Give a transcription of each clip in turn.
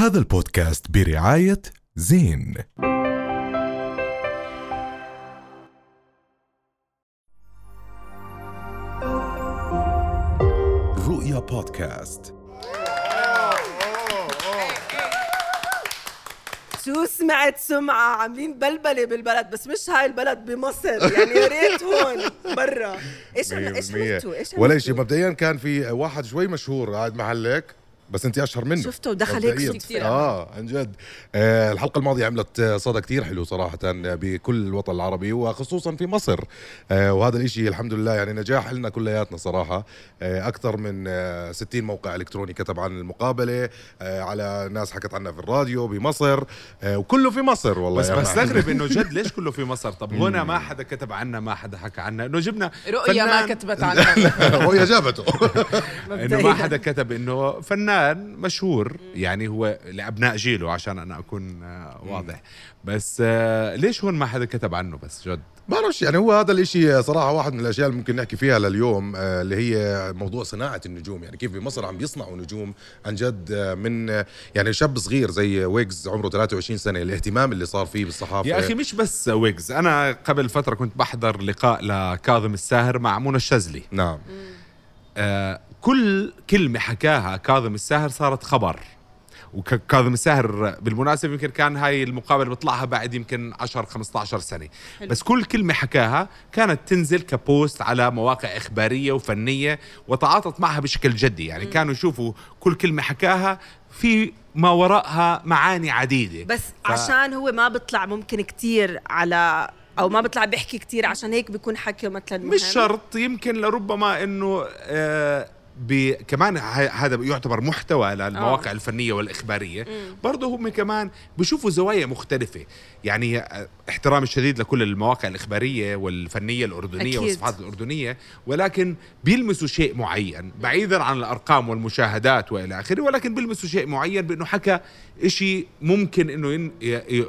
هذا البودكاست برعاية زين. رؤيا بودكاست. شو سمعت سمعة؟ عاملين بلبلة بالبلد بس مش هاي البلد بمصر. يعني يا ريت هون برا. إيش إيش. عملتوا؟ إيش ولا عملتوا؟ شيء. مبدئيا كان في واحد شوي مشهور قاعد محلك. بس انت اشهر منه. شفته ودخل هيك. صدفة. آه عن جد. آه الحلقة الماضية عملت صدى كتير حلو صراحة آه، بكل الوطن العربي وخصوصا في مصر. آه وهذا الإشي الحمد لله يعني نجاح لنا كلياتنا صراحة. آه أكثر من آه 60 موقع إلكتروني كتب عن المقابلة آه على ناس حكت عنها في الراديو بمصر. آه وكله في مصر والله بس يعني. بستغرب إنه جد ليش كله في مصر؟ طب هنا ما حدا كتب عنا ما حدا حكى عنا. إنه جبنا رؤيا ما كتبت عنها رؤيا جابته. إنه ما حدا كتب إنه فنان. مشهور يعني هو لأبناء جيله عشان أنا أكون آه، واضح. بس آه، ليش هون ما حدا كتب عنه بس جد؟ ما بعرفش يعني هو هذا الإشي صراحة واحد من الأشياء اللي ممكن نحكي فيها لليوم آه، اللي هي موضوع صناعة النجوم. يعني كيف بمصر عم بيصنعوا نجوم عن جد من يعني شاب صغير زي ويجز عمره 23 سنة الاهتمام اللي صار فيه بالصحافة. يا أخي مش بس ويجز أنا قبل فترة كنت بحضر لقاء لكاظم الساهر مع منى الشاذلي. نعم. آه كل كلمة حكاها كاظم الساهر صارت خبر. وكاظم الساهر بالمناسبة يمكن كان هاي المقابلة بيطلعها بعد يمكن 10 15 سنة. بس كل كلمة حكاها كانت تنزل كبوست على مواقع إخبارية وفنية وتعاطت معها بشكل جدي. يعني كانوا يشوفوا كل كلمة حكاها في ما وراءها معاني عديدة. بس ف- عشان هو ما بيطلع ممكن كتير على أو ما بيطلع بيحكي كتير عشان هيك بيكون حكيه مثلا. مش شرط يمكن لربما إنه آه. كمان هذا يعتبر محتوى للمواقع آه. الفنية والإخبارية برضه هم كمان بيشوفوا زوايا مختلفة يعني آه، احترامي الشديد لكل المواقع الإخبارية والفنية الأردنية أكيد. والصفحات الأردنية ولكن بيلمسوا شيء معين بعيدا عن الأرقام والمشاهدات وإلى آخره ولكن بيلمسوا شيء معين بأنه حكى إشي ممكن إنه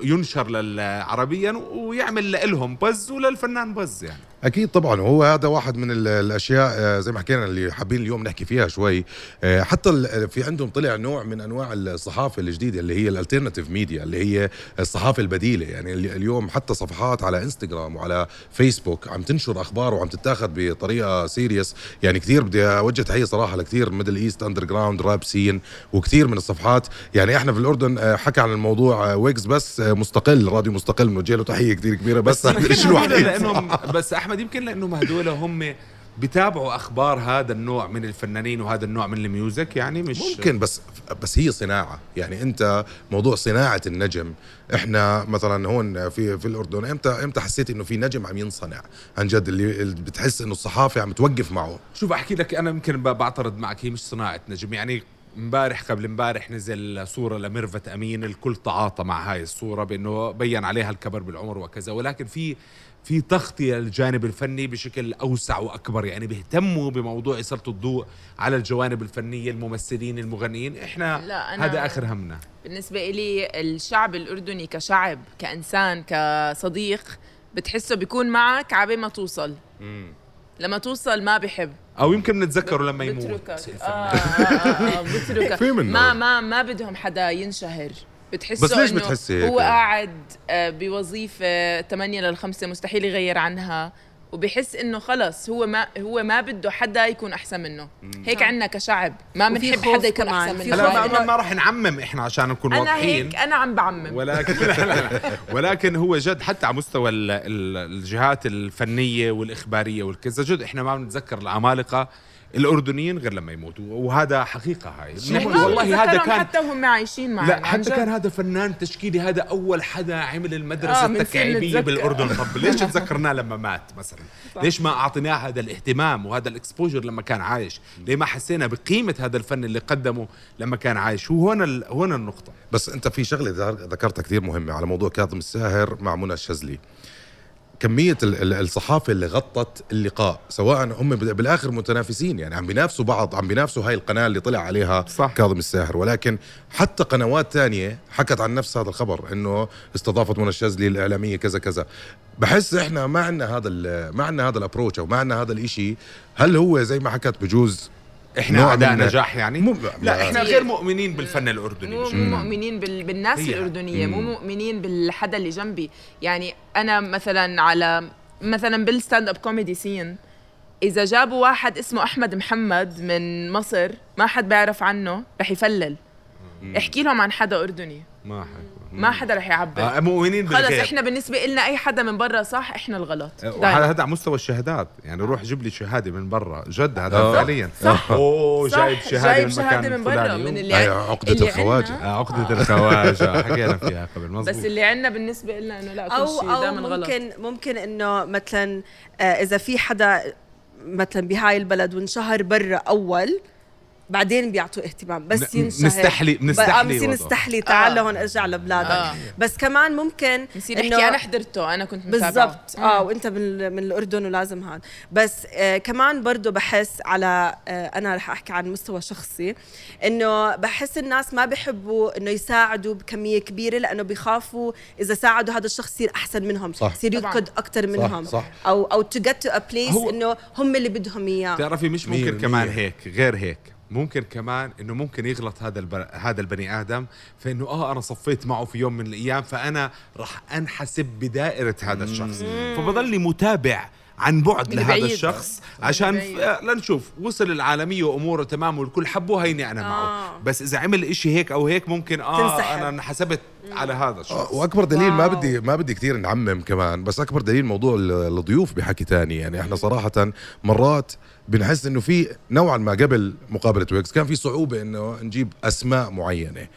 ينشر للعربيا ويعمل لهم buzz وللفنان buzz يعني أكيد طبعا وهو هذا واحد من ال- الأشياء آه، زي ما حكينا اللي حابين اليوم نحكي فيها شوي. آه، حتى ال- في عندهم طلع نوع من أنواع الصحافة الجديدة اللي هي ال alternative media اللي هي الصحافة البديلة. يعني ال- اليوم حتى صفحات على إنستغرام وعلى فيسبوك عم تنشر أخبار وعم تتاخذ بطريقة serious. يعني كثير بدي أوجه تحية صراحة لكثير Middle East underground rap scene وكثير من الصفحات. يعني إحنا في الأردن آه، حكى عن الموضوع ويجز بس مستقل راديو مستقل بنوجه له تحية كثير كبيرة بس لانهم بس أحمد يمكن لانهم هدول هم بتابعوا أخبار هذا النوع من الفنانين وهذا النوع من الميوزك يعني مش ممكن بس بس هي صناعة. يعني أنت موضوع صناعة النجم. إحنا مثلا هون في في الأردن إمتى إمتى حسيت إنه في نجم عم ينصنع؟ عن جد اللي, اللي بتحس إنه الصحافة عم توقف معه. شوف أحكي لك أنا يمكن بعترض معك هي مش صناعة نجم. يعني امبارح قبل امبارح نزل صورة لميرفت أمين الكل تعاطى مع هاي الصورة بإنه بين عليها الكبر بالعمر وكذا. ولكن في في تغطية للجانب الفني بشكل أوسع وأكبر. يعني بيهتموا بموضوع يسلطوا الضوء على الجوانب الفنية الممثلين المغنيين. إحنا لا، أنا- هذا آخر همنا. بالنسبة إلي الشعب الأردني كشعب كإنسان كصديق بتحسه بيكون معك عبين ما توصل. لما توصل ما بحب. أو يمكن نتذكره لما يموت. بتركك. آه. آه, آه, آه بتركك. ما ما ما بدهم حدا ينشهر. بتحسه بس ليش إنه بتحسي هيك؟ هو قاعد آه، بوظيفة 8 للخمسة مستحيل يغير عنها وبحس إنه خلص هو ما هو ما بده حدا يكون أحسن منه. هيك عنا كشعب ما بنحب حدا يكون كمان، أحسن منه. هلا ما, ما, راح نعمم إحنا عشان نكون أنا واضحين. هيك أنا عم بعمم. ولكن لا لا لا ولكن هو جد حتى على مستوى ال- ال- الجهات الفنية والإخبارية والكذا جد إحنا ما بنتذكر العمالقة الأردنيين غير لما يموتوا وهذا حقيقة هاي. والله هذا كان حتى وهم عايشين معنا لا حتى. كان هذا فنان تشكيلي هذا أول حدا عمل المدرسة آه، التكعيبية. بالأردن. طب ليش تذكرناه لما مات مثلا؟ ليش ما أعطيناه هذا الاهتمام وهذا الإكسبوجر لما كان عايش؟ ليه ما حسينا بقيمة هذا الفن اللي قدمه لما كان عايش؟ وهنا ال- هنا النقطة. بس أنت في شغلة ذكرتها كثير مهمة على موضوع كاظم الساهر مع منى الشاذلي. كمية ال- ال- الصحافة اللي غطت اللقاء سواء هم بال- بالآخر متنافسين يعني عم بينافسوا بعض عم بينافسوا هاي القناة اللي طلع عليها صح. كاظم الساهر ولكن حتى قنوات تانية حكت عن نفس هذا الخبر إنه استضافت منى الشاذلي الإعلامية كذا كذا بحس إحنا ما عندنا هذا ال- ما عندنا هذا الابروتش أو ما عندنا هذا الإشي هل هو زي ما حكت بجوز إحنا اعداء نجاح يعني مو- لا إحنا. غير مؤمنين بالفن الأردني مو بشكل مو. مؤمنين بال... بالناس هي. الأردنية مو مؤمنين بالحدا اللي جنبي يعني أنا مثلا على مثلا بال stand-up comedy scene إذا جابوا واحد اسمه أحمد محمد من مصر ما حد بيعرف عنه رح يفلل. احكي لهم عن حدا أردني. ما حد ما حدا رح يعبر. آه مؤمنين خلص بالغير إحنا بالنسبة لنا أي حدا من برا صح إحنا الغلط. وهذا دايماً. هذا على مستوى الشهادات. يعني روح جيب لي شهادة من برا. جد هذا آه. فعليا. صح. أوه جايب شهادة جايب من شهادة مكان من برا. من اللي اللي الخواجة. عنا. آه، عقدة الخواجة. حكينا فيها قبل بس مزبوط اللي عنا بالنسبة لنا إنه لا كل أو شيء أو دائما غلط. ممكن ممكن إنه مثلا آه، إذا في حدا مثلا بهاي البلد وانشهر برا أول بعدين بيعطوا اهتمام بس ينشهر نستحلي- نستحلي آه، وضعه. نستحلي تعال آه. لهون ارجع لبلادك آه. بس كمان ممكن نصير نحكي أنا حضرته أنا كنت متابعة بالضبط آه وأنت من, من الأردن ولازم هذا بس آه كمان برضه بحس على آه أنا رح أحكي عن مستوى شخصي إنه بحس الناس ما بيحبوا إنه يساعدوا بكمية كبيرة لأنه بيخافوا إذا ساعدوا هذا الشخص يصير أحسن منهم صح. يصير. يركض أكثر منهم صح. أو أو to get to a place إنه هم اللي بدهم إياه بتعرفي مش مية ممكن كمان. هيك غير هيك ممكن كمان إنه ممكن يغلط هذا الب... هذا البني آدم فإنه آه أنا صفيت معه في يوم من الأيام فأنا راح أنحسب بدائرة هذا الشخص. فبضلني متابع عن بعد لهذا بعيد. الشخص عشان. ف... آه، لنشوف وصل العالمية وأموره تمام والكل حبه هيني أنا معه آه. بس إذا عمل إشي هيك أو هيك ممكن آه تنسحب. أنا انحسبت على هذا الشخص وأكبر دليل ما wow. بدي ما بدي كثير نعمم كمان بس أكبر دليل موضوع ال- الضيوف بحكي تاني يعني إحنا صراحة مرات بنحس إنه في نوعا ما قبل مقابلة weeks كان في صعوبة إنه نجيب أسماء معينة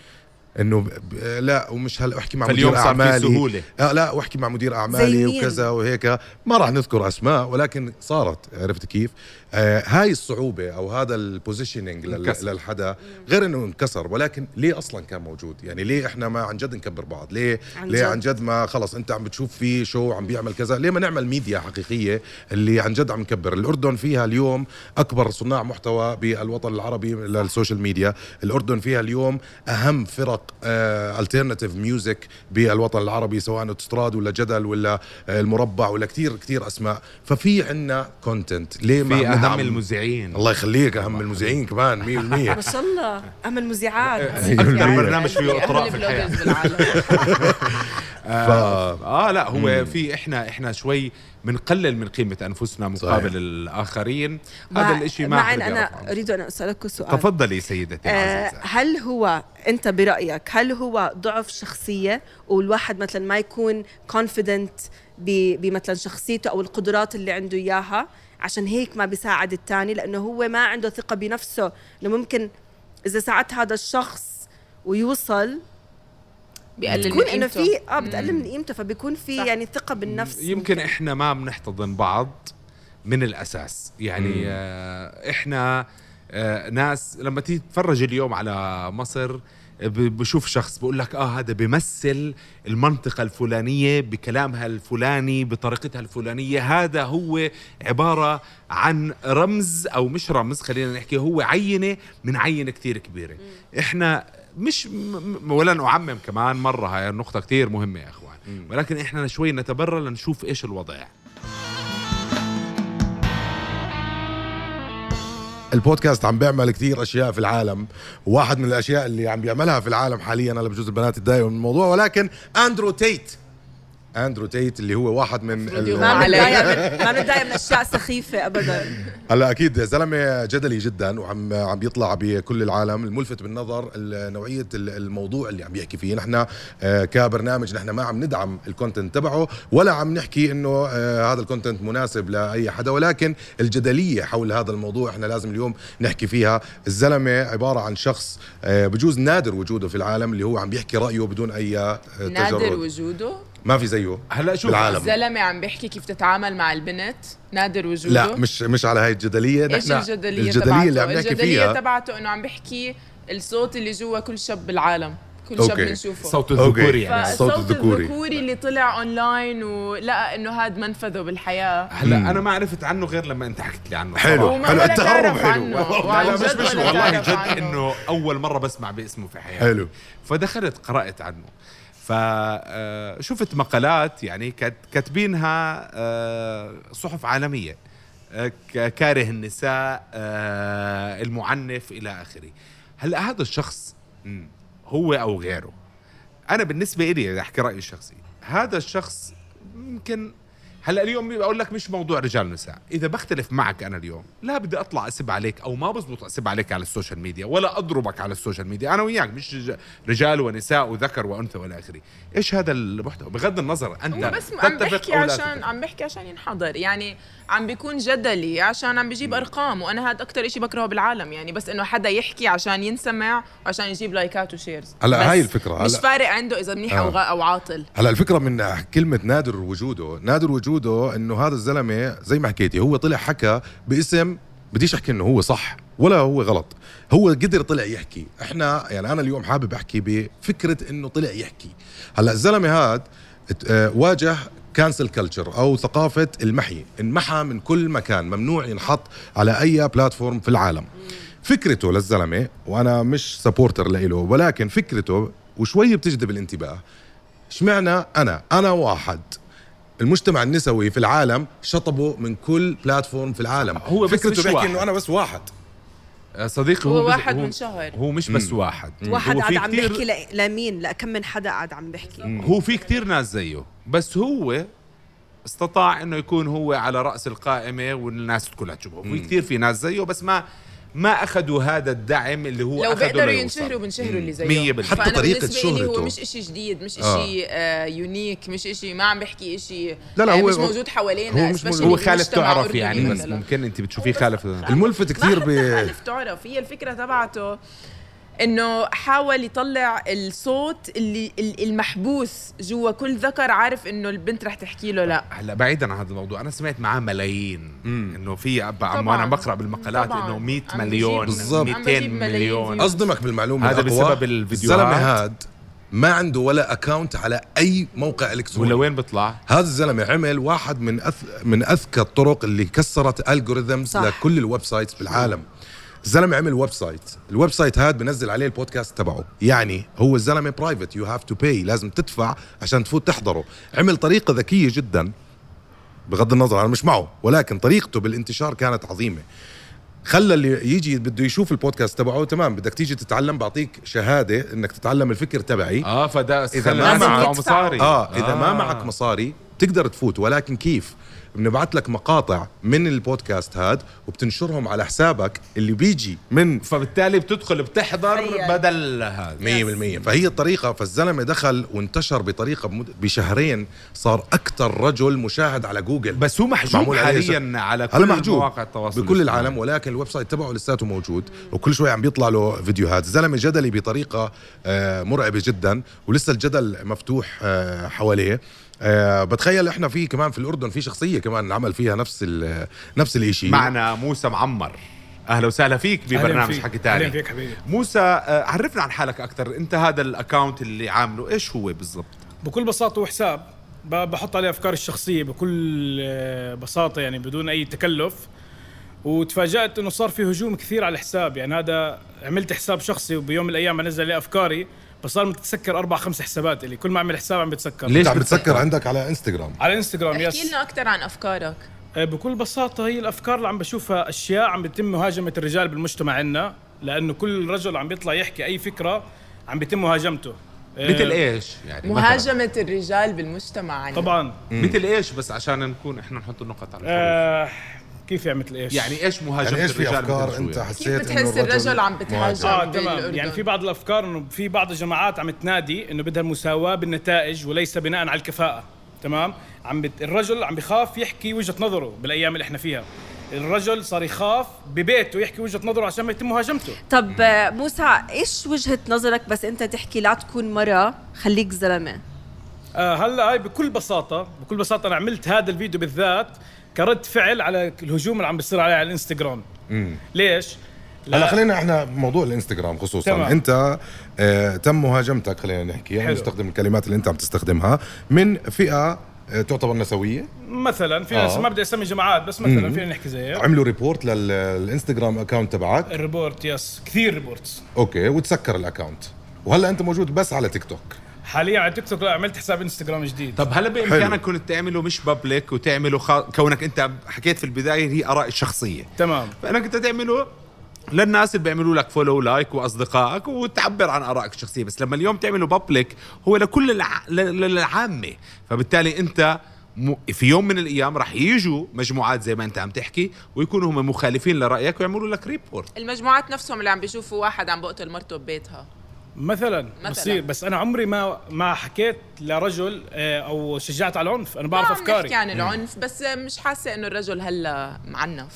إنه ب- ب- لا ومش هلا أحكي مع مدير صار في أعمالي سهولة. آه لا واحكي مع مدير أعمالي؟ وكذا وهيك ما راح نذكر أسماء ولكن صارت عرفت كيف آه هاي الصعوبة أو هذا ال positioning. للحدا غير إنه انكسر ولكن ليه أصلا كان موجود يعني ليه إحنا ما عن جد نكبر بعض ليه عن ليه جد. عن جد ما خلص أنت عم بتشوف في شو عم بيعمل كذا ليه ما نعمل ميديا حقيقية اللي عن جد عم نكبر الأردن فيها اليوم أكبر صناع محتوى بالوطن العربي لل social media الأردن فيها اليوم أهم فرق alternative music بالوطن العربي سواء اوتستراد ولا جدل ولا آه، المربع ولا كتير كتير أسماء. ففي عنا content ليه ما في أهم المذيعين. الله يخليك أهم المذيعين كمان 100% ما شاء الله. أهم المذيعات. أكثر يعني برنامج فيه أهم إطراء في الحياة. آه, آه لا هو في إحنا إحنا شوي بنقلل من قيمة أنفسنا مقابل صحيح. الآخرين هذا الإشي ما مع حدا ان بيعرف أنا. أريد أن أسألك سؤال تفضلي سيدتي آه، العزيزة هل هو أنت برأيك هل هو ضعف شخصية والواحد مثلا ما يكون كونفيدنت بمثلا شخصيته أو القدرات اللي عنده إياها عشان هيك ما بيساعد الثاني لأنه هو ما عنده ثقة بنفسه إنه ممكن إذا ساعدت هذا الشخص ويوصل بيقلل بتكون من إنه. في آه بتقلل من قيمته فبيكون في صح. يعني ثقة بالنفس. يمكن إحنا ما بنحتضن بعض من الأساس. يعني آه إحنا آه ناس لما تيجي تتفرج اليوم على مصر ب- بشوف شخص بقول لك آه هذا بيمثل المنطقة الفلانية بكلامها الفلاني بطريقتها الفلانية. هذا هو عبارة عن رمز أو مش رمز خلينا نحكي هو عينة من عينة كتير كبيرة. إحنا مش م- م- ولا نعمم كمان مرة هاي النقطة كتير مهمة يا إخوان. ولكن إحنا شوي نتبرر لنشوف إيش الوضع. البودكاست عم بيعمل كثير أشياء في العالم. واحد من الأشياء اللي عم بيعملها في العالم حاليا أنا بجوز البنات تضايقوا من الموضوع ولكن أندرو تيت أندرو تيت اللي هو واحد من ما. بنتضايق من- ما بنتضايق من أشياء سخيفة ابدا. هلا أكيد زلمة جدلي جدا وعم عم بيطلع بكل العالم الملفت بالنظر ال- نوعية ال- الموضوع اللي عم يحكي فيه. نحن آه، كبرنامج نحن ما عم ندعم ال content تبعه ولا عم نحكي إنه آه، هذا ال content مناسب لأي حدا. ولكن الجدلية حول هذا الموضوع إحنا لازم اليوم نحكي فيها. الزلمة عبارة عن شخص آه، بجوز نادر وجوده في العالم اللي هو عم بيحكي رأيه بدون أي آه، نادر تجرد وجوده؟ ما في زيه هلا شوف بالعالم. الزلمة عم بيحكي كيف تتعامل مع البنت نادر وجوده لا مش مش على هاي الجدلية إيش نحن الجدلية الجدلية اللي عم تبعته؟ نحكي الجدلية فيها تبعته إنه عم بيحكي الصوت اللي جوا كل شاب بالعالم كل شاب أوكي. بنشوفه صوت. الذكوري يعني الصوت الذكوري. الذكوري اللي طلع اونلاين ولقى إنه هذا منفذه بالحياة هلا أنا ما عرفت عنه غير لما أنت حكيت لي عنه حلو. حلو، التهرب حلو. لا، مش مش والله جد. إنه أول مرة بسمع باسمه في حياتي حلو. فدخلت قرأت عنه فشفت مقالات يعني كات- كاتبينها آه، صحف عالمية آه، كاره النساء آه، المعنف إلى آخره. هلا هذا الشخص هو أو غيره؟ أنا بالنسبة لي أحكي رأيي الشخصي. هذا الشخص يمكن هلا اليوم بقول لك مش موضوع رجال ونساء إذا بختلف معك أنا اليوم لا بدي أطلع أسب عليك أو ما بزبط أسب عليك على ال social media ولا أضربك على ال social media. أنا وياك مش رج- رجال ونساء وذكر وأنثى والى آخره. إيش هذا المحتوى؟ بغض النظر أنت هو بس عم بحكي عشان تتفق. عم بحكي عشان ينحضر. يعني عم بيكون جدلي عشان عم بيجيب أرقام وأنا هذا أكثر شيء بكرهه بالعالم. يعني بس إنه حدا يحكي عشان ينسمع وعشان يجيب لايكات و shares. هلا هاي الفكرة. مش هلا- فارق عنده إذا منيح أو آه. أو عاطل. هلا الفكرة من كلمة نادر وجوده. نادر وجوده إنه هذا الزلمة زي ما حكيتي هو طلع حكى باسم بديش أحكي إنه هو صح ولا هو غلط. هو قدر طلع يحكي. إحنا يعني أنا اليوم حابب أحكي بفكرة إنه طلع يحكي. هلأ الزلمة هاد آه، واجه cancel culture أو ثقافة المحي. انمحى من كل مكان. ممنوع ينحط على أي platform في العالم. فكرته للزلمة وأنا مش supporter له ولكن فكرته وشوي بتجذب الانتباه. اشمعنى أنا؟ أنا واحد. المجتمع النسوي في العالم شطبه من كل platform في العالم. هو بس فكرته بيحكي واحد. إنه أنا بس واحد. آه، صديقي هو بس- واحد من شهر. هو مش بس واحد. واحد هو قاعد في عم كتير- بيحكي ل- لمين؟ لكم من حدا قاعد عم بيحكي. هو في كتير ناس زيه. بس هو استطاع إنه يكون هو على رأس القائمة والناس كلها تشوفه. في كتير في ناس زيه بس ما ما أخذوا هذا الدعم اللي هو لو بيقدروا. ينشهروا بنشهروا اللي زيه مية بالمية. حتى لي شهرته. هو مش إشي جديد مش آه. إشي آه يونيك مش إشي ما عم بحكي إشي لا، لا، آه هو- مش موجود حوالينا هو مش موجود. هو خالف تعرف يعني بس. ممكن أنت بتشوفيه خالف الملفت كثير ما ب خالف تعرف هي الفكرة تبعته إنه حاول يطلع الصوت اللي ال- المحبوس جوا كل ذكر عارف إنه البنت رح تحكي له لا هلا بعيدا عن هذا الموضوع أنا سمعت معاه ملايين إنه في عم طبعاً. أنا بقرأ بالمقالات. إنه 100 عم مليون بجيب- بالضبط. عم 200 بجيب ملايين مليون. أصدمك بالمعلومة هذا. بسبب الفيديوهات. الزلمه هاد ما عنده ولا account على أي موقع إلكتروني ولا وين بيطلع؟ هذا الزلمة عمل واحد من أث... من أذكى الطرق اللي كسرت ال algorithms صح. لكل ال websites بالعالم الزلمه عمل website ال website هذا بنزل عليه البودكاست تبعه. يعني هو الزلمه private you have to pay لازم تدفع عشان تفوت تحضره. عمل طريقة ذكية جدا. بغض النظر أنا مش معه. ولكن طريقته بالانتشار كانت عظيمة. خلى اللي يجي بده يشوف البودكاست تبعه تمام. بدك تيجي تتعلم بعطيك شهادة إنك تتعلم الفكر تبعي. آه فده إذا خلى ما معك- مصاري. آه إذا ما معك مصاري تقدر تفوت. ولكن كيف؟ بنبعث لك مقاطع من البودكاست هاد وبتنشرهم على حسابك اللي بيجي من فبالتالي بتدخل بتحضر. بدل هذا. 100% فهي الطريقة فالزلمة دخل وانتشر بطريقة بمد- بشهرين صار أكثر رجل مشاهد على جوجل. بس هو محجوب حاليا على كل محجوب مواقع التواصل بكل الاجتماعي. العالم ولكن ال website تبعه لساته موجود وكل شوي عم بيطلع له فيديوهات. زلمة جدلي بطريقة آه، مرعبة جدا ولسه الجدل مفتوح آه، حواليه. آه، بتخيل إحنا في كمان في الأردن في شخصية كمان عمل فيها نفس ال- نفس الشيء معنا موسى معمر. أهلا وسهلا فيك ببرنامج حكي أهلا تاني فيك حبيبي. موسى آه، عرفنا عن حالك أكثر. أنت هذا الاكونت اللي عامله إيش هو بالضبط؟ بكل بساطة وحساب ب- بحط عليه أفكاري الشخصية بكل آه، بساطة يعني بدون أي تكلف. وتفاجأت إنه صار في هجوم كثير على الحساب. يعني هذا عملت حساب شخصي وبيوم من الأيام أنزل عليه أفكاري. بس صار متسكر أربع خمس حسابات اللي كل ما أعمل حساب عم بتسكر. ليش عم بتسكر؟ عندك على إنستغرام؟ على إنستغرام احكي يس لنا أكثر عن أفكارك. آه، بكل بساطة هي الأفكار اللي عم بشوفها أشياء عم بيتم مهاجمة الرجال بالمجتمع عنا لأنه كل رجل عم بيطلع يحكي أي فكرة عم بيتم مهاجمته. آه، مثل إيش؟ يعني مثلاً؟ مهاجمة الرجال بالمجتمع عنا. طبعا. مثل إيش؟ بس عشان نكون إحنا نحط النقط على الحروف. آه كيف يعني مثل إيش؟ يعني إيش مهاجمة يعني إيش في الرجال أفكار أنت؟ حسيت كيف بتحس الرجل عم بتهاجم؟ آه. تمام يعني في بعض الأفكار إنه في بعض الجماعات عم تنادي إنه بدها المساواة بالنتائج وليس بناء على الكفاءة تمام عم بت... الرجل عم بخاف يحكي وجهة نظره بالأيام اللي إحنا فيها الرجل صار يخاف ببيته يحكي وجهة نظره عشان ما يتم مهاجمته طب آه، موسى إيش وجهة نظرك بس أنت تحكي لا تكون مرة خليك زلمة آه هلأ هاي بكل بساطة بكل بساطة أنا عملت هذا الفيديو بالذات كرد فعل على الهجوم اللي عم بيصير عليه على الانستغرام. ليش؟ هلا خلينا إحنا بموضوع الانستغرام خصوصا. تمام. انت آه تم مهاجمتك خلينا نحكي يعني. نستخدم الكلمات اللي انت عم تستخدمها من فئة آه تعتبر نسوية؟ مثلا في ناس آه. ما بدي أسمي جماعات بس مثلا فينا نحكي زي هيك عملوا report للانستغرام account تبعك. ال report yes كثير reports أوكي وتسكر ال account وهلا أنت موجود بس على تيك توك حاليا على تيك توك لا عملت حساب إنستغرام جديد. طب هلا بإمكانك كنت تعمله مش public وتعمله خ... كونك أنت حكيت في البداية هي آراء الشخصيه تمام. فانك انت تعمله للناس اللي بيعملوا لك follow like وأصدقائك وتعبر عن آرائك الشخصية بس لما اليوم تعمله public هو لكل الع... للعامة. فبالتالي أنت م... في يوم من الأيام راح يجوا مجموعات زي ما أنت عم تحكي ويكونوا هم مخالفين لرأيك ويعملوا لك report المجموعات نفسهم اللي عم بيشوفوا واحد عم بقتل مرته ببيتها. مثلا بصير بس أنا عمري ما ما حكيت لرجل آه، أو شجعت على العنف. أنا بعرف ما عم أفكاري. نحكي عن العنف بس مش حاسة إنه الرجل هلأ معنف.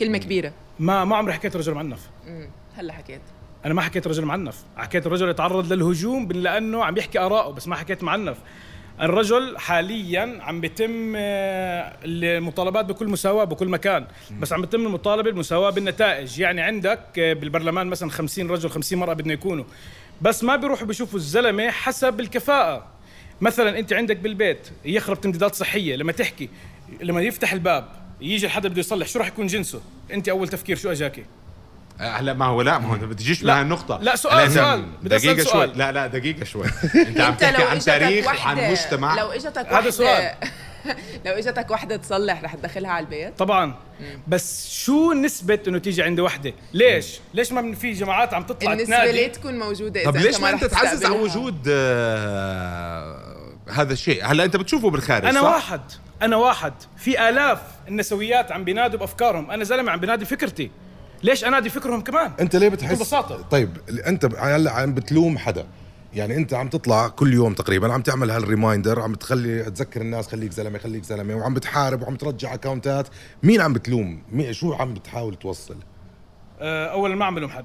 كلمة كبيرة. ما ما عمري حكيت رجل معنف. مم. هلأ حكيت. أنا ما حكيت رجل معنف. حكيت الرجل يتعرض للهجوم بن- لأنه عم يحكي آراءه بس ما حكيت معنف. الرجل حاليا عم بيتم آه، المطالبات بكل مساواة بكل مكان. بس عم بيتم المطالبة بالمساواة بالنتائج. يعني عندك آه، بالبرلمان مثلا 50 رجل 50 مرأة بدنا يكونوا. بس ما بيروحوا بيشوفوا الزلمة حسب الكفاءة مثلا أنت عندك بالبيت يخرب تمديدات صحية لما تحكي لما يفتح الباب يجي الحدا بده يصلح شو راح يكون جنسه أنت أول تفكير شو اجاكي هلا ما هو لا ما هو انت بتجيش. مع النقطة لا، سؤال- سؤال. بدي أسأل دقيقة شوي سؤال. لا لا دقيقة شوي أنت عم أنت تحكي لو عن إجتك تاريخ وعن مجتمع لو إجتك هذا سؤال. لو اجتك وحده تصلح رح تدخلها على البيت. طبعا. بس شو نسبة إنه تيجي عند وحدة؟ ليش؟ ليش ما من- في جماعات عم تطلع النسبة تنادي؟ ليه تكون موجودة إذا طب ليش ما أنت تعزز على؟ وجود آه، هذا الشيء؟ هلا أنت بتشوفه بالخارج أنا صح؟ واحد. أنا واحد. في آلاف النسويات عم بينادوا بأفكارهم. أنا زلمة عم بنادي فكرتي. ليش أنادي فكرهم كمان؟ أنت ليه بتحس؟ ببساطة. طيب أنت هلا عم بتلوم حدا. يعني انت عم تطلع كل يوم تقريبا عم تعمل هال reminder عم تخلي تذكر الناس خليك زلمة خليك زلمة وعم بتحارب وعم ترجع اكونتات مين عم بتلوم؟ مين شو عم بتحاول توصل؟ آه، اولا ما عم بلوم حد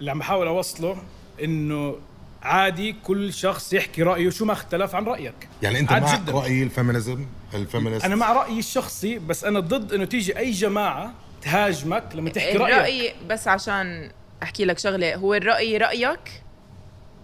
اللي عم بحاول أوصله إنه عادي كل شخص يحكي رأيه شو ما اختلف عن رأيك. يعني أنت مع جداً. رأي ال feminism؟ ال feminist أنا مع رأيي الشخصي بس أنا ضد إنه تيجي أي جماعة تهاجمك لما تحكي رأيك. الرأي بس عشان أحكي لك شغلة هو الرأي رأيك؟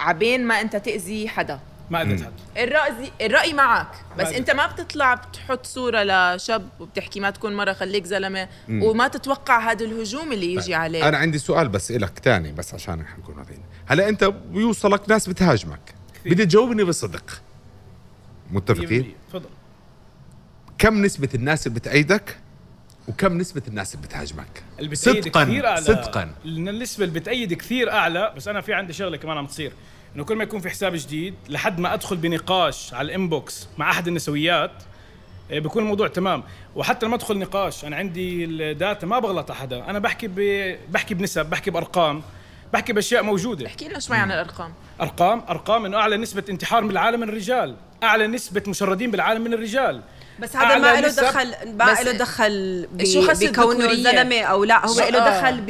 عبين ما انت تأذي حدا. ما اذيت حد. الرأي الرأي معك بس ما انت ما بتطلع بتحط صورة لشاب وبتحكي ما تكون مرة خليك زلمة وما تتوقع هذا الهجوم اللي يجي عليك. أنا عندي سؤال بس إلك تاني بس عشان نكون واضحين. هلا أنت بيوصلك ناس بتهاجمك. بدي تجاوبني بصدق. متفقين؟ 100% تفضل. كم نسبة الناس اللي بتأيدك؟ وكم نسبة الناس اللي بتهاجمك؟ اللي بتأيد صدقاً، كثير أعلى. صدقاً. النسبة اللي بتأيد كثير أعلى بس أنا في عندي شغلة كمان عم تصير. إنه كل ما يكون في حساب جديد لحد ما أدخل بنقاش على الإنبوكس مع أحد النسويات آه، بيكون الموضوع تمام. وحتى لما أدخل نقاش أنا عندي الداتا ما بغلط على حدا أنا بحكي ب... بحكي بنسب بحكي بأرقام بحكي بأشياء موجودة. احكي لنا شوي عن الأرقام. أرقام أرقام إنه أعلى نسبة انتحار من العالم من الرجال. أعلى نسبة مشردين بالعالم من الرجال. بس هذا ما له دخل ما له دخل ب- شو خص بكونه الذكورية؟ زلمة أو لا هو له آه. دخل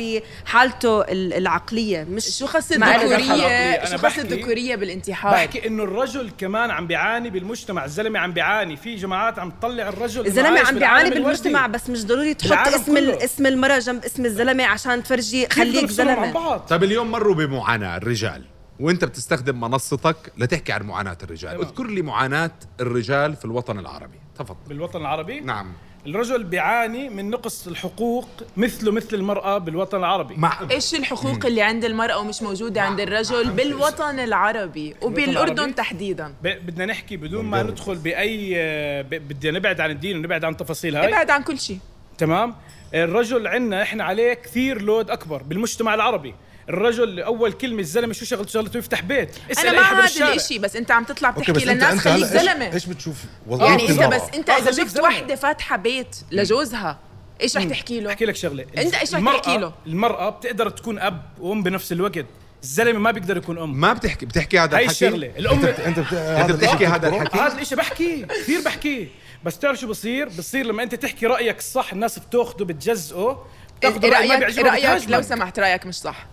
بحالته ال- العقلية مش شو خص ما له دخل الذكورية عقلي. شو خص بحكي- الذكورية بالانتحار بحكي إنه الرجل كمان عم بيعاني بالمجتمع الزلمة عم بيعاني في جماعات عم تطلع الرجل الزلمة عم بيعاني الوردي. بالمجتمع بس مش ضروري تحط اسم. اسم المرأة جنب اسم الزلمة عشان تفرجي خليك زلمة بعض طيب اليوم مروا بمعاناة الرجال وأنت بتستخدم منصتك لتحكي عن معاناة الرجال. اذكر لي معاناة الرجال في الوطن العربي تفضل. بالوطن العربي؟ نعم. الرجل بيعاني من نقص الحقوق مثله مثل المرأة بالوطن العربي. مع إيش الحقوق اللي عند المرأة ومش موجودة عند الرجل بالوطن العربي وبالأردن؟ تحديدا؟ ب- بدنا نحكي بدون ما ندخل بأي ب- بدنا نبعد عن الدين ونبعد عن التفاصيل هاي. ابعد عن كل شيء. تمام؟ الرجل عندنا إحنا عليه كثير لود أكبر بالمجتمع العربي. الرجل أول كلمة الزلمة شو شغلته؟ شغلته يفتح بيت. اسأل أنا مع هذا الإشي بس أنت عم تطلع بتحكي بس انت للناس أنت خليك زلمة. إيش إيش بتشوف؟ يعني انت المرأة؟ بس أنت إذا شفت. وحدة فاتحة بيت لجوزها إيش رح تحكي له؟ أحكي لك شغلة. أنت إيش رح المرأة- تحكي له؟ المرأة بتقدر تكون أب وأم بنفس الوقت. الزلمة ما بيقدر يكون أم. ما بتحكي بتحكي هذا هاي الحكي؟ الشغلة. الام أنت بت... أنت بتحكي هذا الحكي؟ هذا الإشي بحكيه كثير بحكيه بس تعرف شو بصير؟ بصير لما أنت تحكي رأيك الصح الناس بتاخده بتجزئه ما رايك رأيك لو. سمحت رأيك مش صح.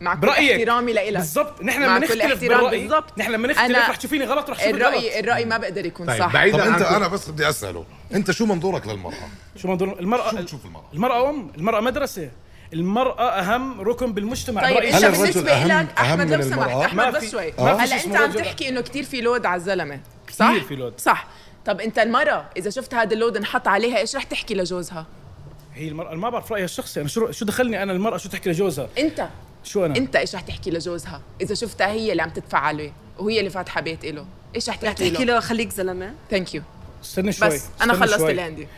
مع كل برأيك. احترامي لإلك. بالضبط. نحن لما نختلف احترام بالراي بالضبط. نحن لما نختلف رح تشوفيني غلط رح تشوفي الرأي غلط. الرأي ما بقدر يكون طيب صح. طب بعيدا انت عن أنا بس بدي أسأله. أنت شو منظورك للمرأة؟ شو منظور؟ المرأة شو بتشوف المرأة؟ المرأة أم؟ المرأة مدرسة. المرأة أهم ركن بالمجتمع. طيب انت بالنسبة أهم- لك من لو سمحت في- بس شوي. هلا أنت اسمه عم. تحكي إنه كثير في load على الزلمة. صح؟ كثير في load. صح. طب أنت المرأة إذا شفت هذا ال load انحط عليها إيش رح تحكي لجوزها؟ هي المرأة ما بعرف رأيها الشخصي. أنا شو شو دخلني أنا المرأة؟ شو تحكي لجوزها؟ أنت. شو أنا؟ أنت إيش رح تحكي لجوزها إذا شفتها هي اللي عم تدفع له وهي اللي فاتحة بيت له إيش رح رح تحكي تحكي له له خليك زلمة. thank you استنى شوي بس أنا خلصت شوي. اللي عندي.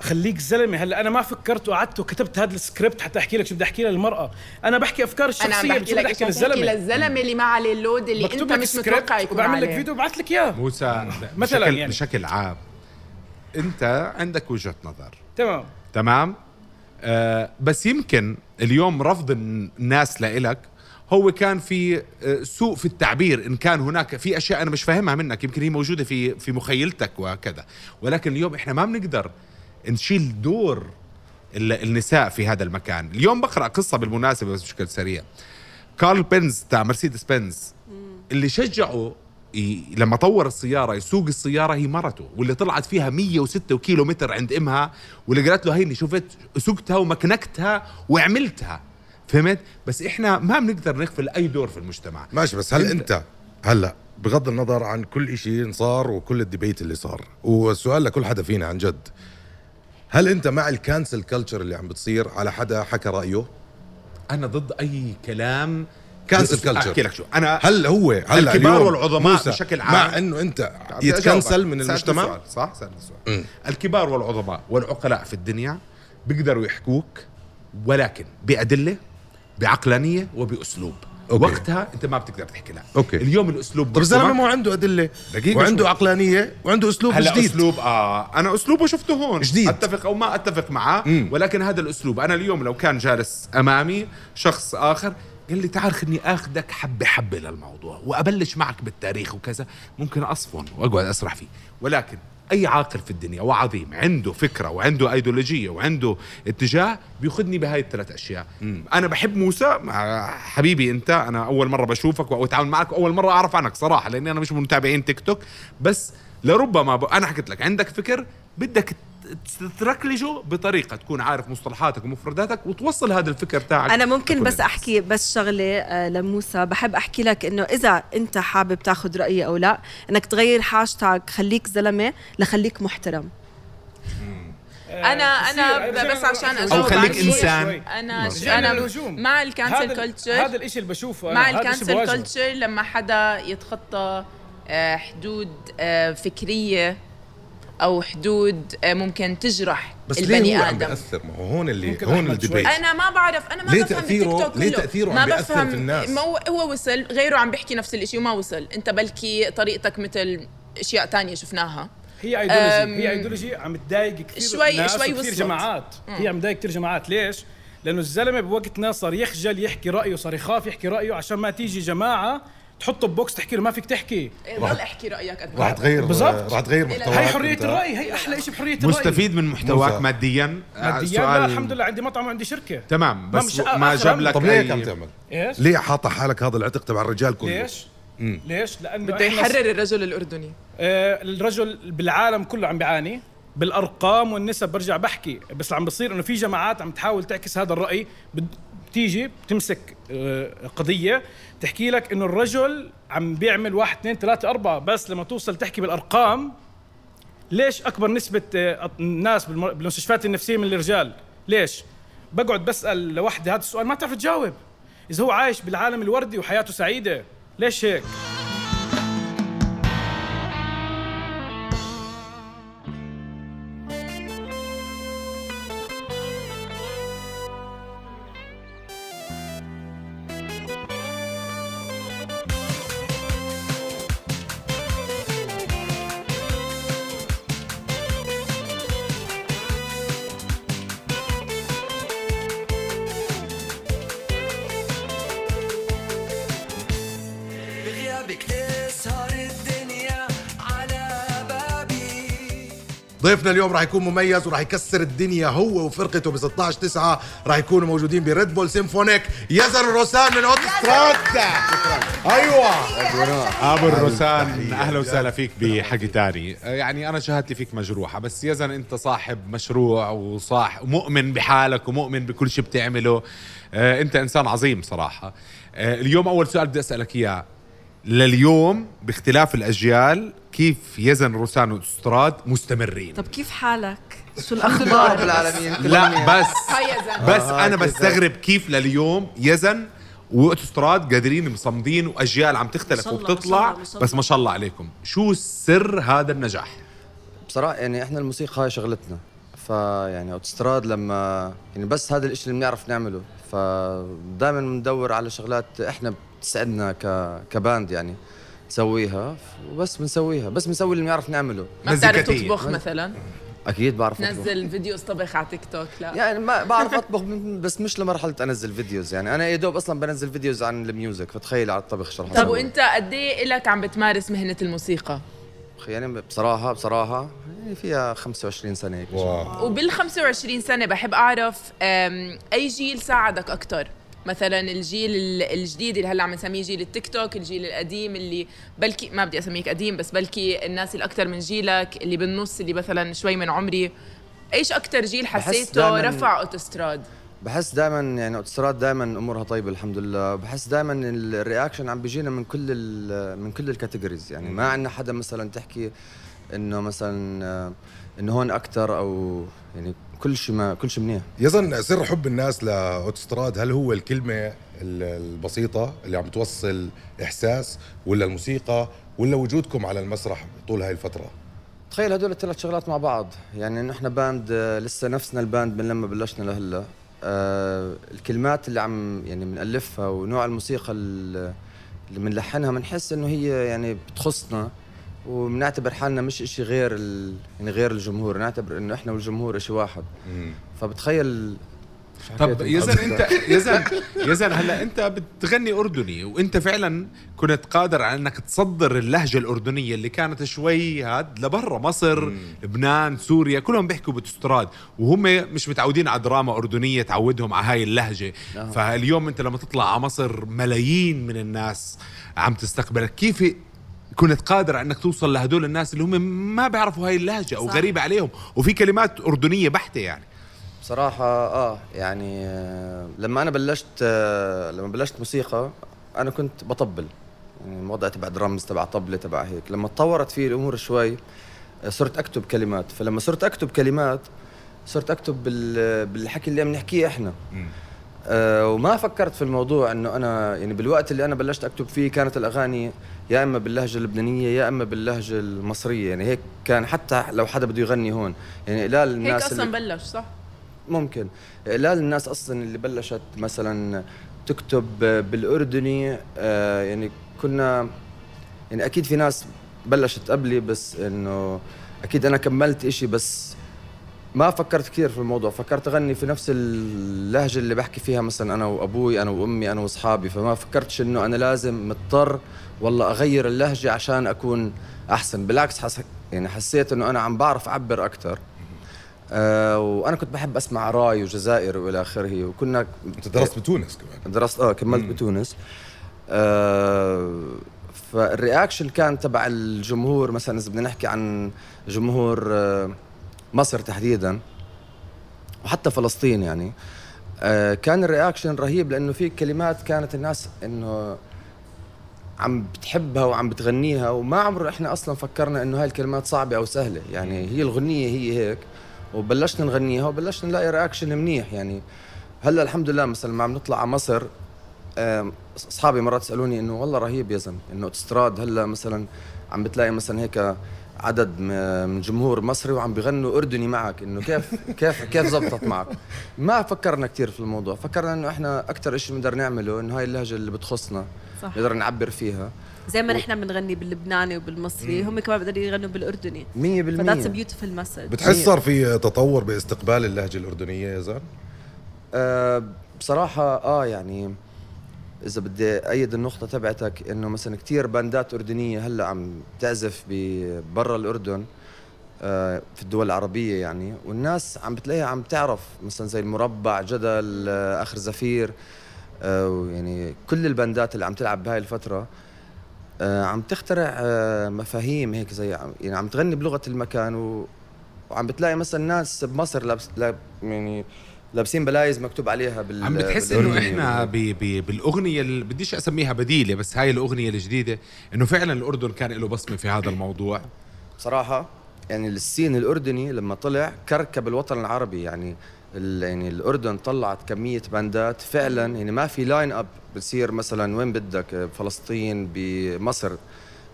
خليك زلمة هلا أنا ما فكرت وقعدت وكتبت هذا السكريبت حتى أحكي لك شو بدي أحكي للمرأة. أنا بحكي أفكار أنا الشخصية بس بحكي بدي لك تحكي للزلمة. للزلمة اللي ما عليه اللود اللي أنت مش متوقع يكون وبعمل لك عليه. فيديو وببعث لك إياه. موسى مثلاً بشكل, يعني. بشكل عام أنت عندك وجهة نظر. تمام. تمام؟ آه بس يمكن اليوم رفض الناس لإلك هو كان في آه، سوء في التعبير إن كان هناك في أشياء أنا مش فاهمها منك يمكن هي موجودة في في مخيلتك وكذا ولكن اليوم إحنا ما بنقدر نشيل دور ال- النساء في هذا المكان. اليوم بقرأ قصة بالمناسبة بس بشكل سريع. كارل بنز تاع مرسيدس بنز اللي شجعه ي... لما طور السيارة يسوق السيارة هي مرته واللي طلعت فيها 106 كيلو متر عند إمها واللي قالت له هيني شفت سقتها ومكنكتها وعملتها. فهمت؟ بس إحنا ما بنقدر نغفل أي دور في المجتمع. ماشي بس هل أنت هلأ بغض النظر عن كل شيء صار وكل الديبيت اللي صار والسؤال لكل حدا فينا عن جد هل أنت مع ال cancel culture اللي عم بتصير؟ على حدا حكى رأيه؟ أنا ضد أي كلام cancel أحكي culture لك شو أنا هل هو هلا الكبار والعظماء بشكل عام مع إنه أنت يتكنسل. من المجتمع سؤال صح سألني سؤال الكبار والعظماء والعقلاء في الدنيا بيقدروا يحكوك ولكن بأدلة بعقلانية وبأسلوب okay. وقتها أنت ما بتقدر تحكي لا okay. اليوم الأسلوب طب الزلمة. مو عنده أدلة دقيقة وعنده شوي. عقلانية وعنده أسلوب هلا جديد أسلوب آه أنا أسلوبه شفته هون جديد. أتفق أو ما أتفق معاه مم. ولكن هذا الأسلوب أنا اليوم لو كان جالس أمامي شخص آخر قال لي تعال خلني اخذك حبة حبة للموضوع وأبلش معك بالتاريخ وكذا. ممكن أصفن وأقعد أسرح فيه. ولكن أي عاقل في الدنيا وعظيم عنده فكرة وعنده ايديولوجيه وعنده اتجاه بيأخذني بهاي الثلاث أشياء. أنا بحب موسى. حبيبي أنت أنا أول مرة بشوفك وأتعامل معك واول مرة أعرف عنك صراحة لأني أنا مش من متابعين تيك توك. بس لربما ب... أنا حكيت لك عندك فكر بدك تتركلجه بطريقة تكون عارف مصطلحاتك ومفرداتك وتوصل هذا الفكر تاعك أنا ممكن بس الناس. أحكي بس شغلة آه، لموسى بحب أحكي لك إنه إذا أنت حابب تاخذ رأيي أو لا إنك تغير هاشتاج خليك زلمة لخليك محترم أنا أنا كثير. بس عشان اجاوب خليك على شيء. إنسان. أنا أنا. مع الكانسل كلتشر هذا الشيء اللي بشوفه. مع الكانسل. كلتشر لما حدا يتخطى آه، حدود آه، فكرية أو حدود آه، ممكن تجرح بس البني ليه هو عم آدم بيأثر ما هو هون اللي هون الديبيت. أنا ما بعرف أنا ما ليه بفهم تأثيره- بالتيك توك ليه. تأثيره عم ما بيأثر بفهم في الناس؟ ما هو هو وصل غيره عم بيحكي نفس الشيء وما وصل أنت بلكي طريقتك مثل أشياء تانية شفناها هي ايديولوجي أم، هي ايديولوجي عم تضايق كثير شوي- ناس شوي وكثير وصلت. جماعات هي عم تضايق كثير جماعات ليش؟ لأنه الزلمة بوقتنا صار يخجل يحكي رأيه صار يخاف يحكي رأيه عشان ما تيجي جماعة تحطه ببوكس تحكي له ما فيك تحكي ضل احكي رأيك قد ما راح تغير بالضبط. راح تغير محتواك هي حرية. الرأي هي أحلى شيء بحرية الرأي مستفيد من محتواك. ماديا ماديا لا الحمد لله عندي مطعم وعندي شركة تمام ما بس ما آخر جاب لك طب ليه عم تعمل؟ إيش؟ ليه حاطط حالك هذا العتق تبع الرجال كله؟ ليش؟ ليش؟ لأنه بده يحرر الرجل الأردني آه، الرجل بالعالم كله عم بيعاني بالأرقام والنسب برجع بحكي بس اللي عم بصير إنه في جماعات عم تحاول تعكس هذا الرأي بد- بتيجي بتمسك آه، قضية تحكي لك إنه الرجل عم بيعمل واحد اثنين ثلاثة أربعة بس لما توصل تحكي بالأرقام ليش أكبر نسبة آه، الناس بالم- بالمستشفيات النفسية من الرجال ليش؟ بقعد بسأل لوحدي هذا السؤال ما تعرف تجاوب إذا هو عايش بالعالم الوردي وحياته سعيدة ليش هيك؟ ضيفنا اليوم راح يكون مميز وراح يكسر الدنيا هو وفرقته ب 16 9 راح يكونوا موجودين ب Red Bull Symphonic يزن الروسان من اوتستراد أيوه. أبو الروسان أهلا وسهلا فيك بحكي تاني. يعني أنا شهادتي فيك مجروحة بس يزن أنت صاحب مشروع وصح مؤمن بحالك ومؤمن بكل شيء بتعمله. آه، أنت إنسان عظيم صراحة. آه، اليوم أول سؤال بدي أسألك إياه. لليوم باختلاف الأجيال كيف يزن روسان واوتوستراد مستمرين؟ طب كيف حالك؟ شو رب الاخبار العالمين لا بس هي يا يزن بس أنا بستغرب كيف لليوم يزن واوتوستراد قادرين مصمدين وأجيال عم تختلف وبتطلع. بس. ما شاء الله عليكم. شو سر هذا النجاح؟ بصراحة يعني إحنا الموسيقى هاي شغلتنا. فيعني اوتوستراد لما يعني بس هذا الإشي اللي بنعرف نعمله. فدائما بندور على شغلات إحنا بتسعدنا ك ك band يعني نسويها. وبس بنسويها. بس بنسوي اللي بنعرف نعمله. ما بتعرف. تطبخ مثلا؟ أكيد بعرف أطبخ. تنزل videos طبخ على تيك توك؟ لا. يعني ما بعرف أطبخ بس مش لمرحلة أنزل videos يعني. أنا يا دوب أصلا بنزل videos عن ال music فتخيل على الطبخ شو رح طب. وأنت قد إيه لك عم بتمارس مهنة الموسيقى؟ يعني بصراحة بصراحة يعني فيها 25 سنة هيك. wow. وبال 25 سنة بحب أعرف أي جيل ساعدك أكثر مثلا الجيل ال- الجديد اللي هلأ عم نسميه جيل التيك توك الجيل القديم اللي بلكي ما بدي أسميك قديم بس بلكي الناس اللي أكثر من جيلك اللي بالنص اللي مثلا شوي من عمري. إيش أكثر جيل حسيته رفع أوتوستراد؟ بحس دائما يعني أوتوستراد دائما أمورها طيبة الحمد لله. بحس دائما ال reaction عم بيجينا من كل من كل ال categories يعني ما عندنا حدا مثلا تحكي إنه مثلا آه، إنه هون أكثر أو يعني كل شيء ما كل شيء منيح. يزن سر حب الناس لاوتوستراد هل هو الكلمة ال- البسيطة اللي عم توصل إحساس ولا الموسيقى ولا وجودكم على المسرح طول هاي الفترة؟ تخيل هدول الثلاث شغلات مع بعض. يعني إحنا band آه، لسه نفسنا ال band من لما بلشنا لهلا. آه الكلمات اللي عم يعني بنألفها ونوع الموسيقى ال- اللي بنلحنها بنحس إنه هي يعني بتخصنا. وبنعتبر حالنا مش إشي غير ال... يعني غير الجمهور نعتبر إنه إحنا والجمهور إشي واحد. فبتخيل شو طب؟ يزن انت يزن يزن هلا أنت بتغني أردني وأنت فعلا كنت قادر على إنك تصدر اللهجة الأردنية اللي كانت شوي هاد لبرا مصر لبنان سوريا كلهم بيحكوا بتستراد وهم مش متعودين على دراما أردنية تعودهم على هاي اللهجة. آه. فاليوم أنت لما تطلع على مصر ملايين من الناس عم تستقبلك. كيف كنت قادر على انك توصل لهدول الناس اللي هم ما بيعرفوا هاي اللهجة أو صح. غريبة عليهم. وفي كلمات أردنية بحتة يعني. بصراحة آه يعني آه لما أنا بلشت آه لما بلشت موسيقى أنا كنت بطبل. يعني الوضع تبع درامز تبع طبلة تبع هيك. لما تطورت فيه الأمور شوي صرت أكتب كلمات. فلما صرت أكتب كلمات صرت أكتب بال بالحكي اللي عم نحكيه إحنا. آه وما فكرت في الموضوع إنه أنا يعني بالوقت اللي أنا بلشت أكتب فيه كانت الأغاني يا إما باللهجة اللبنانية يا إما باللهجة المصرية. يعني هيك كان حتى لو حدا بده يغني هون. يعني لا هيك الناس أصلا اللي بلش صح؟ ممكن. لا الناس أصلا اللي بلشت مثلا تكتب بالأردني آه، يعني كنا يعني أكيد في ناس بلشت قبلي بس إنه أكيد أنا كملت إشي بس ما فكرت كثير في الموضوع فكرت أغني في نفس اللهجة اللي بحكي فيها مثلا أنا وأبوي أنا وأمي أنا وأصحابي فما فكرتش إنه أنا لازم مضطر والله أغير اللهجة عشان أكون أحسن بالعكس حس يعني حسيت إنه أنا عم بعرف أعبر أكثر آه وأنا كنت بحب أسمع راي وجزائر وإلى آخره وكنا أنت درست بتونس كمان. درست آه كملت بتونس. آه فال reaction كان تبع الجمهور مثلا إذا بدنا نحكي عن جمهور آه مصر تحديدا وحتى فلسطين يعني آه كان ال reaction رهيب لأنه في كلمات كانت الناس إنه عم بتحبها وعم بتغنيها وما عمره إحنا أصلا فكرنا إنه هاي الكلمات صعبة أو سهلة. يعني هي الغنية هي هيك وبلشنا نغنيها وبلشنا نلاقي reaction منيح. يعني هلأ الحمد لله مثلا ما عم نطلع على مصر اصحابي مرات يسالوني إنه والله رهيب يا زلمة إنه اوتستراد هلأ مثلا عم بتلاقي مثلا هيك عدد من جمهور مصري وعم بيغنوا أردني معك إنه كيف كيف كيف زبطت معك؟ ما فكرنا كثير في الموضوع فكرنا إنه إحنا أكثر شيء بنقدر نعمله إنه هاي اللهجة اللي بتخصنا صح. نقدر نعبر فيها. زي ما نحن بنغني باللبناني وبالمصري هم كمان بيقدروا يغنوا بالأردني. 100% ف that's beautiful message بتحس صار في تطور باستقبال اللهجة الأردنية يا زلمة؟ أه بصراحة آه يعني إذا بدي أيد النقطة تبعتك إنه مثلا كتير باندات أردنية هلأ عم تعزف برا الأردن آه في الدول العربية يعني والناس عم بتلاقيها عم تعرف مثلا زي المربع جدل آه آخر زفير آه يعني كل الباندات اللي عم تلعب بهاي الفترة آه عم تخترع مفاهيم هيك زي يعني عم تغني بلغة المكان وعم بتلاقي مثلا ناس بمصر لابس لاب يعني لابسين بلايز مكتوب عليها بال عم بتحس إنه. إحنا ب ب بالأغنية اللي بديش أسميها بديلة بس هاي الأغنية الجديدة إنه فعلا الأردن كان له بصمة في هذا الموضوع بصراحة يعني ال scene الأردني لما طلع كركب الوطن العربي يعني يعني الأردن طلعت كمية band ات فعلا يعني ما في line up بتصير مثلا وين بدك آه، فلسطين بمصر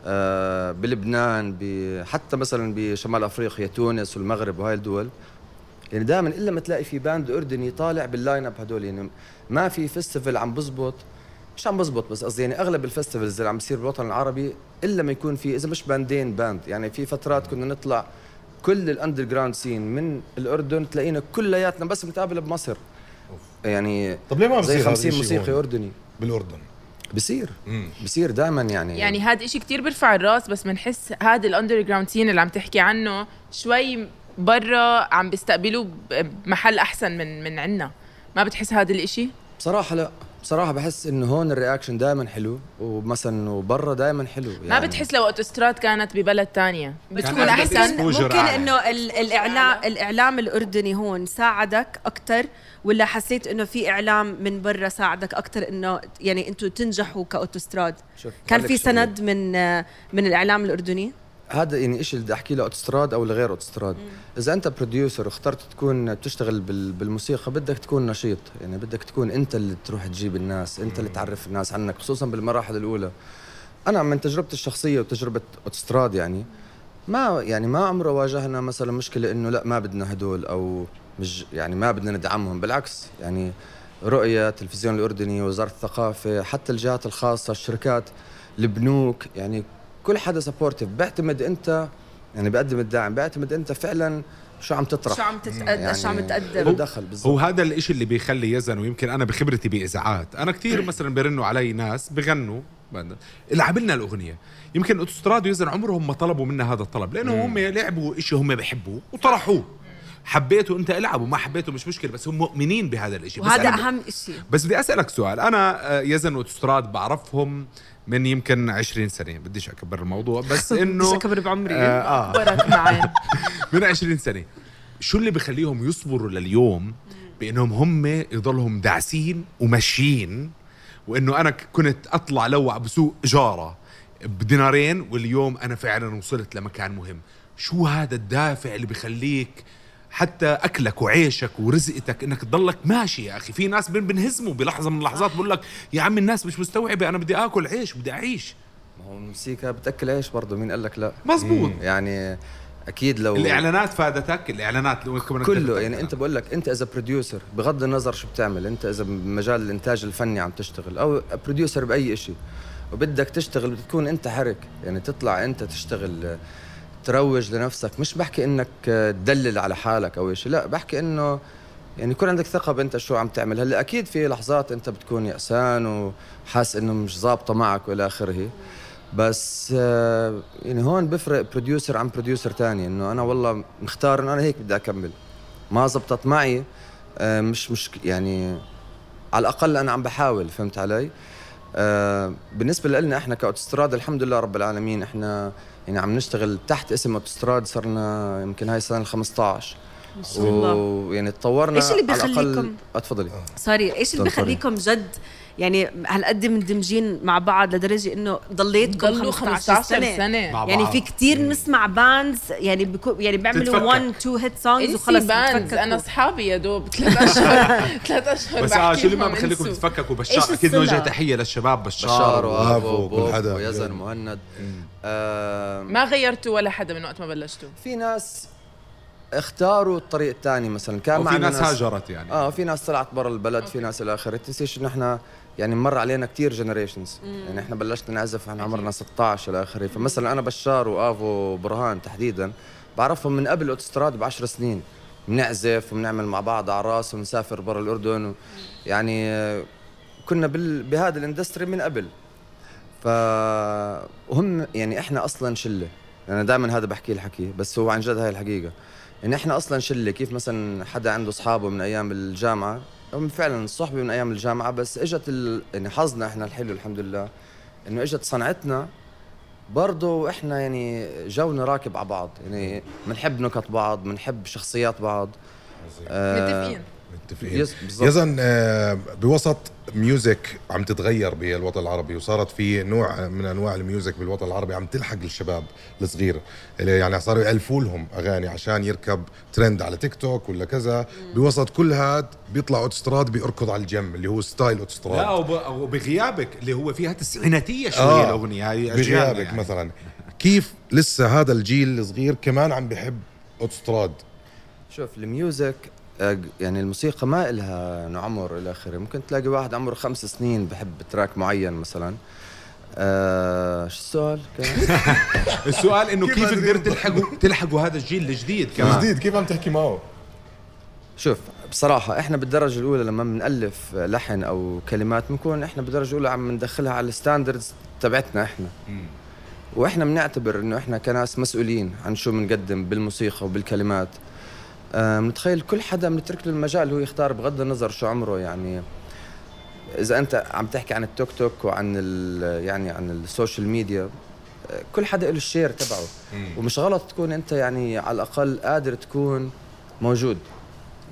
آه، بلبنان حتى مثلا بشمال أفريقيا تونس والمغرب وهاي الدول يعني دائما إلا ما تلاقي في band أردني طالع بال line up هدول يعني ما في festival عم بزبط. مش عم بزبط بس قصدي يعني أغلب ال festivals اللي عم بتصير بالوطن العربي إلا ما يكون في إذا مش باندين band. يعني في فترات كنا نطلع كل ال underground scene من الأردن تلاقينا كلياتنا بس بنتقابل بمصر. يعني طب ليه ما زي بصير هذا 50 الشيء موسيقي أردني. بالأردن. بصير. بصير دائما يعني. يعني هذا إشي كتير بيرفع الراس بس بنحس هذا ال underground scene اللي عم تحكي عنه شوي برا عم بيستقبلوه ب- بمحل أحسن من من عنا. ما بتحس هذا الإشي؟ بصراحة لا. بصراحة بحس إنه هون ال reaction دائما حلو ومثلا وبرا دائما حلو. يعني ما بتحس لو أوتوستراد كانت ببلد تانية؟ بتكون أحسن؟ ممكن. إنه ال- الاعلام الإعلام الأردني هون ساعدك أكثر ولا حسيت إنه في إعلام من برا ساعدك أكثر إنه يعني أنتم تنجحوا كأوتوستراد؟ شوف كان في. سند من من الإعلام الأردني؟ هذا يعني شيء اللي بدي أحكي له اوتوستراد أو لغير اوتوستراد إذا أنت producer واخترت تكون بتشتغل بال- بالموسيقى بدك تكون نشيط. يعني بدك تكون أنت اللي تروح تجيب الناس أنت اللي تعرف الناس عنك خصوصا بالمراحل الأولى. أنا من تجربتي الشخصية وتجربة اوتوستراد يعني ما يعني ما عمره واجهنا مثلا مشكلة إنه لا ما بدنا هدول أو مش يعني ما بدنا ندعمهم. بالعكس يعني رؤية التلفزيون الأردني وزارة الثقافة حتى الجهات الخاصة الشركات البنوك يعني كل حدا supportive بيعتمد أنت يعني بقدم الدعم بيعتمد أنت فعلا شو عم تطرح. شو عم تتقدم شو عم تقدم. دخل بالضبط. هو هذا الإشي اللي بيخلي يزن ويمكن أنا بخبرتي باذاعات أنا كثير مثلا بيرنوا علي ناس بغنوا العب لنا الأغنية. يمكن أوتوستراد ويزن عمرهم ما طلبوا منا هذا الطلب لأنه هم لعبوا إشي هم بيحبوه وطرحوه. حبيته أنت العبوا ما حبيته مش مشكلة بس هم مؤمنين بهذا الإشي. بس وهذا أهم شيء بس بدي أسألك سؤال. أنا آه، يزن وأوتوستراد بعرفهم من يمكن 20 سنة. بديش أكبر الموضوع بس إنه بديش أكبر بعمري. آه, آه. معي من 20 سنة. شو اللي بخليهم يصبروا لليوم؟ بإنهم هم يضلهم داعسين وماشيين وإنه أنا كنت أطلع لوع بسوق جاره بدينارين واليوم أنا فعلا وصلت لمكان مهم. شو هذا الدافع اللي بخليك حتى أكلك وعيشك ورزقتك إنك تضلك ماشي يا أخي. في ناس بن- بنهزموا بلحظة من اللحظات بقول لك يا عم الناس مش مستوعبة أنا بدي آكل عيش بدي أعيش. ما هو الموسيقى بتأكل عيش برضه مين قال لك لا؟ مزبوط يعني أكيد لو الإعلانات فادتك؟ الإعلانات لو كله. يعني أنت بقول لك أنت إذا producer بغض النظر شو بتعمل أنت إذا بمجال الإنتاج الفني عم تشتغل أو producer بأي شيء وبدك تشتغل بدك تكون أنت حرك يعني تطلع أنت تشتغل تروج لنفسك مش بحكي إنك تدلل على حالك أو شيء لا بحكي إنه يعني يكون عندك ثقة بأنت شو عم تعمل. هلأ أكيد في لحظات أنت بتكون يأسان وحاس إنه مش ظابطة معك وإلى آخره. بس يعني هون بفرق producer عن producer تاني إنه أنا والله مختار إنه أنا هيك بدي أكمل. ما زبطت معي مش مش يعني على الأقل أنا عم بحاول فهمت علي؟ آه، بالنسبة لنا إحنا كاوتوستراد الحمد لله رب العالمين إحنا يعني عم نشتغل تحت اسم اوتوستراد صرنا يمكن هاي السنة ال 15 ما شاء الله. ويعني تطورنا إيش اللي بيخليكم- آه، تفضلي. sorry إيش اللي تفضلي. بخليكم جد يعني هالقد مندمجين مع بعض لدرجة إنه ضليتكم ضلوا 15 15 سنة, سنة. يعني بعض. في كتير نسمع bands يعني بيكو يعني بيعملوا تتفكك. 1 2 hit songs وخلص bands بتفككوا. أنا أصحابي يا دوب. ثلاث أشهر. ثلاث أشهر بس آه شو اللي ما بخليكم. تتفككوا؟ بشار. أكيد؟ نوجه تحية للشباب. بشار, وافو وكل حدا. ويزن مهند ما غيرتوا ولا حدا من وقت ما بلشتوا؟ في ناس اختاروا الطريق الثاني مثلا. كان معنا ناس هاجرت يعني. آه في ناس طلعت برا البلد في ناس إلى آخره. تنسيش انه إحنا يعني مر علينا كتير generations يعني إحنا بلشنا نعزف إحنا عمرنا 16 إلى آخره. فمثلا أنا بشار وافو وبرهان تحديدا بعرفهم من قبل اوتوستراد ب 10 سنين. بنعزف وبنعمل مع بعض اعراس ونسافر برا الأردن و يعني كنا بال... بهذا ال industry من قبل. فهم يعني إحنا أصلا شلة. أنا دائما هذا بحكي الحكي بس هو عن جد هاي الحقيقة. يعني إحنا أصلا شلة كيف مثلا حدا عنده أصحابه من أيام الجامعة فعلا الصحبه من أيام الجامعة بس إجت ال... يعني حظنا إحنا الحلو الحمد لله إنه إجت صنعتنا برضه إحنا يعني جونا راكب على بعض يعني بنحب نكت بعض بنحب شخصيات بعض. آه متفقين. متفقين. yes بالضبط. يزن آه، بوسط music عم تتغير بالوطن العربي وصارت في نوع من أنواع ال music بالوطن العربي عم تلحق الشباب الصغير. اللي يعني صاروا يألفوا لهم أغاني عشان يركب ترند على تيك توك ولا كذا. بوسط كل هاد بيطلع أوتوستراد بيركض على الجم اللي هو style لا اوتستراد وب- وبغيابك اللي هو فيها تسعيناتيه شوية آه. الأغنية هاي بغيابك يعني. مثلا. كيف لسه هذا الجيل الصغير كمان عم بيحب أوتستراد؟ شوف ال music يعني الموسيقى ما إلها عمر إلى آخره. ممكن تلاقي واحد عمره خمس سنين بحب track معين مثلا. آه شو السؤال؟ كان؟ السؤال إنه كيف قدرت تلحقوا تلحقوا هذا الجيل الجديد كمان؟ جديد كيف عم تحكي معه؟ شوف بصراحة إحنا بالدرجة الأولى لما بنألف لحن أو كلمات بنكون إحنا بالدرجة الأولى عم ندخلها على ال standards تبعتنا إحنا. وإحنا بنعتبر إنه إحنا كناس مسؤولين عن شو بنقدم بالموسيقى وبالكلمات. بنتخيل كل حدا بنترك له المجال هو يختار بغض النظر شو عمره يعني إذا أنت عم تحكي عن التيك توك وعن ال- يعني عن ال social media آه، كل حدا له ال share تبعه. ومش غلط تكون أنت يعني على الأقل قادر تكون موجود.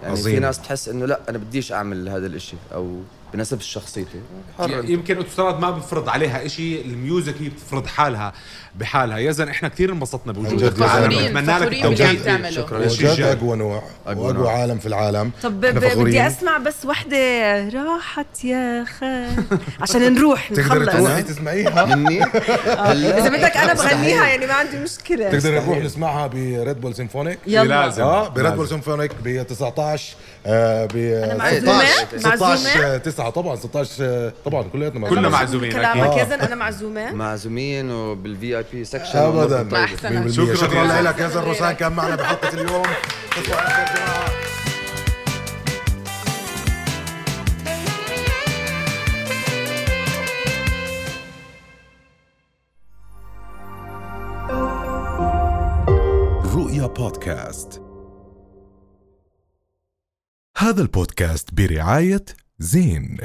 يعني عظيم. في ناس تحس إنه لا أنا بديش أعمل هذا الإشي أو بنسبش شخصيتي. يمكن اوتوستراد ما بفرض عليها إشي ال music هي بتفرض حالها بحالها يزن إحنا كثير انبسطنا بوجودك معنا. بنتمنى لك التوفيق. شكرا وجد. أقوى نوع واقوى. عالم في العالم طب. بدي أسمع بس وحدة راحت يا خال عشان نروح نخلص تروحي تسمعيها مني هلا إذا بدك أنا. بغنيها يعني ما عندي مشكلة تقدري نروح نسمعها ب Red Bull Symphonic يلا لازم. آه ب Red. Bull Symphonic ب 19 آه ب أنا 16 معزومة؟ 16 معزومة؟ 9 طبعا 16 آه، طبعا كلياتنا كلنا معزومين. معزومين كلامك أكيد. يزن أنا معزومة. معزومين وبال VIP section ابدا. أحسنها. شكرا, لك. يزن روسان كان معنا بحلقة اليوم. رؤيا بودكاست. هذا البودكاست برعاية زين